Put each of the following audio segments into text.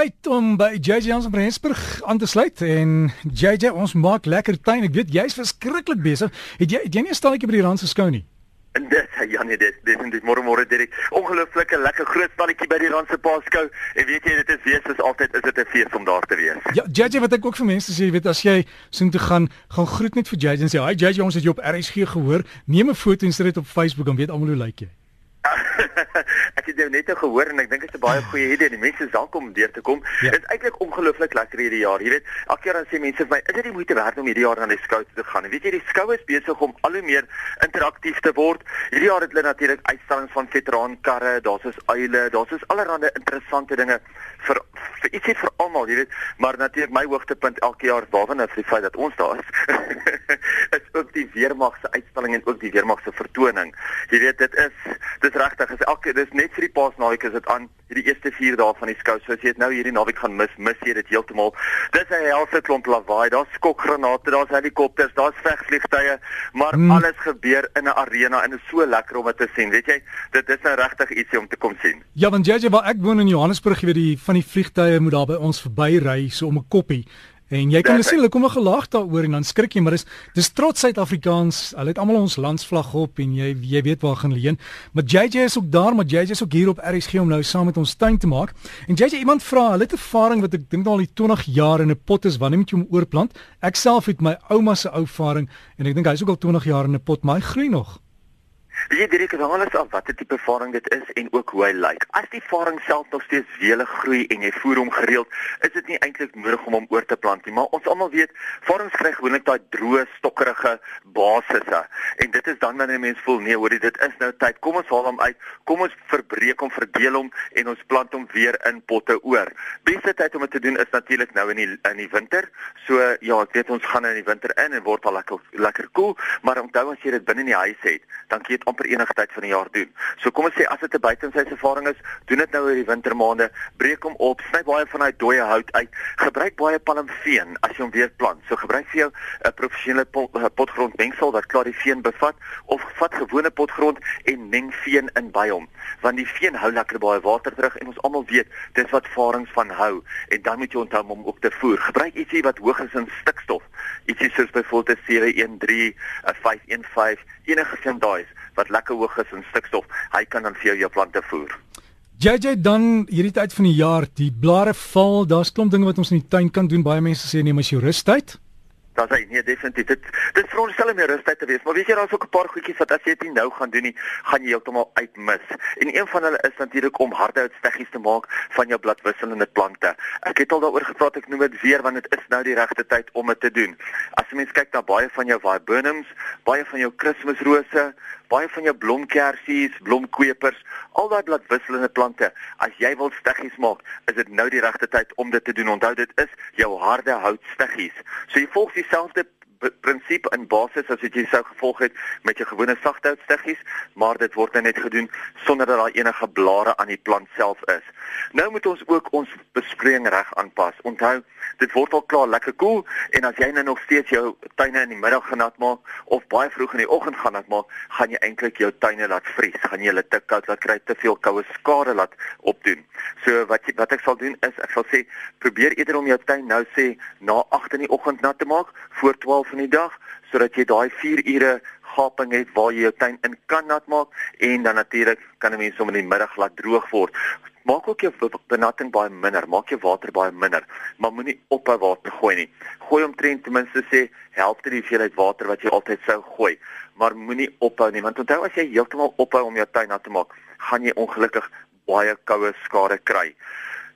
tyd om by JJ Jansen van Rensburg aan te sluit en JJ ons maak lekker tuin. Ek weet jy's verskriklik besig. Het jy het jy nie 'n stalletjie by die rand geskou nie? En dit ja nee dit dis net môre môre direk. Ongelooflike lekker groot stalletjie by die rand se paaskou en weet jy dit is weer soos altyd is dit 'n fees om daar te wees. Ja JJ wat ek ook vir mense sê jy weet as jy soheen toe gaan gaan groet net vir JJ en sê hi JJ ons het jou op RSG gehoor. Neem 'n foto en sit dit op Facebook en weet almal hoe lyk jy. ek het jou net nou gehoor en ek dink dit is 'n baie goeie idee. Die mense is welkom om deur te kom. Ja. Dit is eintlik ongelooflik lekker hierdie jaar. Jy weet, elke keer dan sê mense vir my, "Is dit nie moeite werd om hierdie jaar na die skou te gaan nie?" Weet jy, die skou is besig om al hoe meer interaktief te word. Hierdie jaar het hulle natuurlik uitstallings van veterankarre, daar's is uile, daar's is allerlei interessante dinge vir vir ietsie vir almal, jy weet. Maar natuurlik my hoogtepunt elke jaar waarvan is die feit dat ons daar is. is ook die weermag se uitstalling en ook die weermag se vertoning. Jy weet, dit is dis regtig is elke dis net vir die paasnaweek is dit aan hierdie eerste 4 dae van die skou. So as jy dit nou hierdie naweek gaan mis, mis jy dit heeltemal. Dis 'n helse klomp lawaai. Daar's skokgranate, daar's helikopters, daar's vegvliegtuie, maar hmm. alles gebeur in 'n arena en dit is so lekker om dit te sien. Weet jy, dit is nou regtig ietsie om te kom sien. Ja, want JJ, waar ek woon in Johannesburg, jy weet die van die vliegtuie moet daar by ons verbyry so om 'n koppie. En jy kan sien hulle kom 'n gelag daaroor en dan skrik jy, maar dis dis trots Suid-Afrikaans. Hulle het almal ons landsvlag op en jy jy weet waar gaan leen. Maar JJ is ook daar, maar JJ is ook hier op RSG om nou saam met ons tuin te maak. En JJ iemand vra, hulle het ervaring wat ek dink al die 20 jaar in 'n pot is, wanneer moet jy hom oorplant? Ek self het my ouma se ou ervaring en ek dink hy's ook al 20 jaar in 'n pot, maar hy groei nog. Wie jy direk het alles af watter tipe ervaring dit is en ook hoe hy lyk. As die ervaring self nog steeds wele groei en jy voer hom gereeld, is dit nie eintlik nodig om hom oor te plant nie, maar ons almal weet, ervarings kry gewoonlik daai droë, stokkerige basisse. En dit is dan wanneer 'n mens voel nee, hoorie, dit is nou tyd. Kom ons haal hom uit. Kom ons verbreek hom, verdeel hom en ons plant hom weer in potte oor. Beste tyd om dit te doen is natuurlik nou in die in die winter. So ja, ek weet ons gaan in die winter in en word al lekker lekker koel, cool, maar onthou as jy dit binne in die huis het, dan kan jy amper enige tyd van die jaar doen. So kom ons sê as dit 'n buitensyse ervaring is, doen dit nou in die wintermaande, breek hom op, sny baie van daai dooie hout uit, gebruik baie palmveen as jy hom weer plant. So gebruik vir jou 'n professionele pot, potgrondmengsel wat klaar die veen bevat of vat gewone potgrond en meng veen in by hom, want die veen hou lekker baie water terug en ons almal weet dis wat varings van hou en dan moet jy onthou om ook te voer. Gebruik ietsie wat hoog is in stikstof. Ietsie soos byvoorbeeld 'n 713, 'n 515, enige van daai wat lekker hoog is in stikstof, hy kan dan vir jou jou plante voer. JJ dan hierdie tyd van die jaar, die blare val, daar's klomp dinge wat ons in die tuin kan doen. Baie mense sê neem as jou rustyd. Daar's hy nee definitief. Dit dit vir ons selfe meer rustyd te wees. Maar weet jy daar's ook 'n paar goedjies wat as jy dit nou gaan doen nie, gaan jy heeltemal uitmis. En een van hulle is natuurlik om harde uitsteggies te maak van jou bladwisselende plante. Ek het al daaroor gepraat, ek noem dit weer want dit is nou die regte tyd om dit te doen. As jy mens kyk na baie van jou viburnums, baie van jou kerstmisrose, baie van jou blomkersies, blomkwepers, al daai bladwisselende plante, as jy wil steggies maak, is dit nou die regte tyd om dit te doen. Onthou dit is jou harde houtsteggies. So jy volg dieselfde prinsip in basis as wat jy sou gevolg het met jou gewone sagthoutsteggies, maar dit word nou net gedoen sonder dat daar enige blare aan die plant self is. Nou moet ons ook ons besproeiing reg aanpas. Onthou, dit word al klaar lekker koel cool, en as jy nou nog steeds jou tuine in die middag genat maak of baie vroeg in die oggend gaan nat maak, gaan jy eintlik jou tuine laat vries. Gaan jy hulle te koud laat kry, te veel koue skade laat opdoen. So wat jy, wat ek sal doen is ek sal sê probeer eerder om jou tuin nou sê na 8 in die oggend nat te maak voor 12 van die dag sodat jy daai 4 ure gaping het waar jy jou tuin in kan nat maak en dan natuurlik kan 'n mens hom in die middag laat droog word. Maak ook jou benatting baie minder, maak jou water baie minder, maar moenie ophou water gooi nie. Gooi omtrent ten minste sê helfte die hoeveelheid water wat jy altyd sou gooi, maar moenie ophou nie want onthou as jy heeltemal ophou om jou tuin nat te maak, gaan jy ongelukkig baie koue skade kry.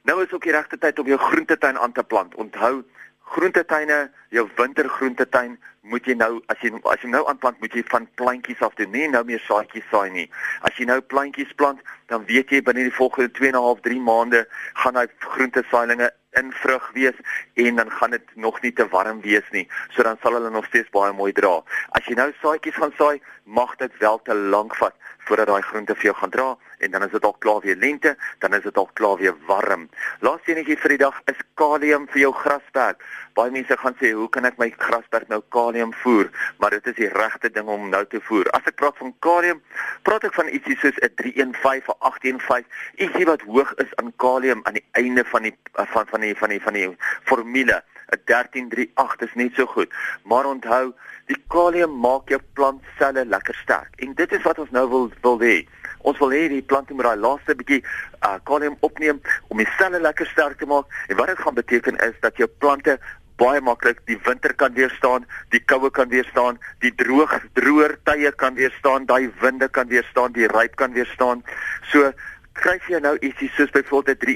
Nou is ook die regte tyd om jou groentetuin aan te plant. Onthou groentetuine, jou wintergroentetuin, moet jy nou as jy as jy nou aanplant, moet jy van plantjies af doen, nie nou meer saadjies saai nie. As jy nou plantjies plant, dan weet jy binne die volgende 2 en 'n half 3 maande gaan daai groentesaailinge in vrug wees en dan gaan dit nog nie te warm wees nie. So dan sal hulle nog steeds baie mooi dra. As jy nou saadjies gaan saai, mag dit wel te lank vat voordat daai groente vir jou gaan dra en dan is dit al klaar weer lente, dan is dit al klaar weer warm. Laaste enetjie vir die dag is kalium vir jou grasperk. Baie mense gaan sê, "Hoe kan ek my grasperk nou kalium voer?" Maar dit is die regte ding om nou te voer. As ek praat van kalium, praat ek van ietsie soos 'n 315 of 815, ietsie wat hoog is aan kalium aan die einde van die van van die van die van die, die formule. 'n 1338 is net so goed. Maar onthou, die kalium maak jou plantselle lekker sterk. En dit is wat ons nou wil wil hê. Ons wil hê die plante moet daai laaste bietjie uh, kalium opneem om die selle lekker sterk te maak. En wat dit gaan beteken is dat jou plante baie maklik die winter kan weerstaan, die koue kan weerstaan, die droog droër tye kan weerstaan, daai winde kan weerstaan, die ryp kan weerstaan. So skryf jy nou ietsie soos byvoorbeeld 31585138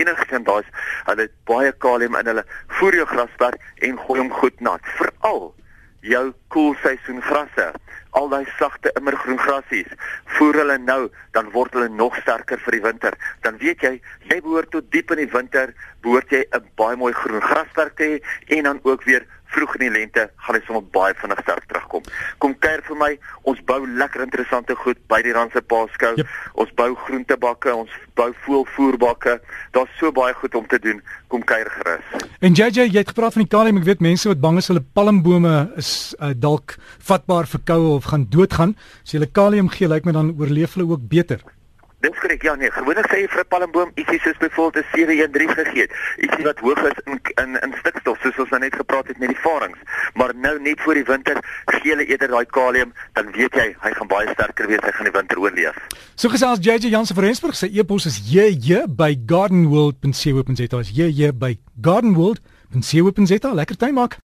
enige van daai hulle het baie kalium in hulle voer jou grasperk en gooi hom goed nat veral jou koelseisoen grasse al daai sagte immergroen grasies voer hulle nou dan word hulle nog sterker vir die winter. Dan weet jy jy behoort tot diep in die winter behoort jy 'n baie mooi groen grasperk te hê en dan ook weer vroeg in die lente gaan hy sommer baie vinnig sterk terugkom. Kom kuier vir my. Ons bou lekker interessante goed by die Randse Paaskou. Yep. Ons bou groentebakke, ons bou voelvoerbakke. Daar's so baie goed om te doen. Kom kuier gerus. En JJ, jy het gepraat van die kalium. Ek weet mense wat bang is hulle palmbome is uh, dalk vatbaar vir koue of gaan doodgaan. As jy hulle kalium gee, lyk my dan oorleef hulle ook beter. Dis korrek. Ja nee, gewoonlik sê jy vir 'n palmboom ietsie soos byvoorbeeld 'n 713 gegee het. Ietsie wat hoog is in in in stikstof soos ons nou net gepraat het met die varings. Maar nou net voor die winter gee hulle eerder daai kalium, dan weet jy hy gaan baie sterker wees, hy gaan die winter oorleef. So gesels JJ Jansen van Rensburg sê e-pos is jj by gardenworld.co.za. Jj by gardenworld.co.za. Lekker tyd maak.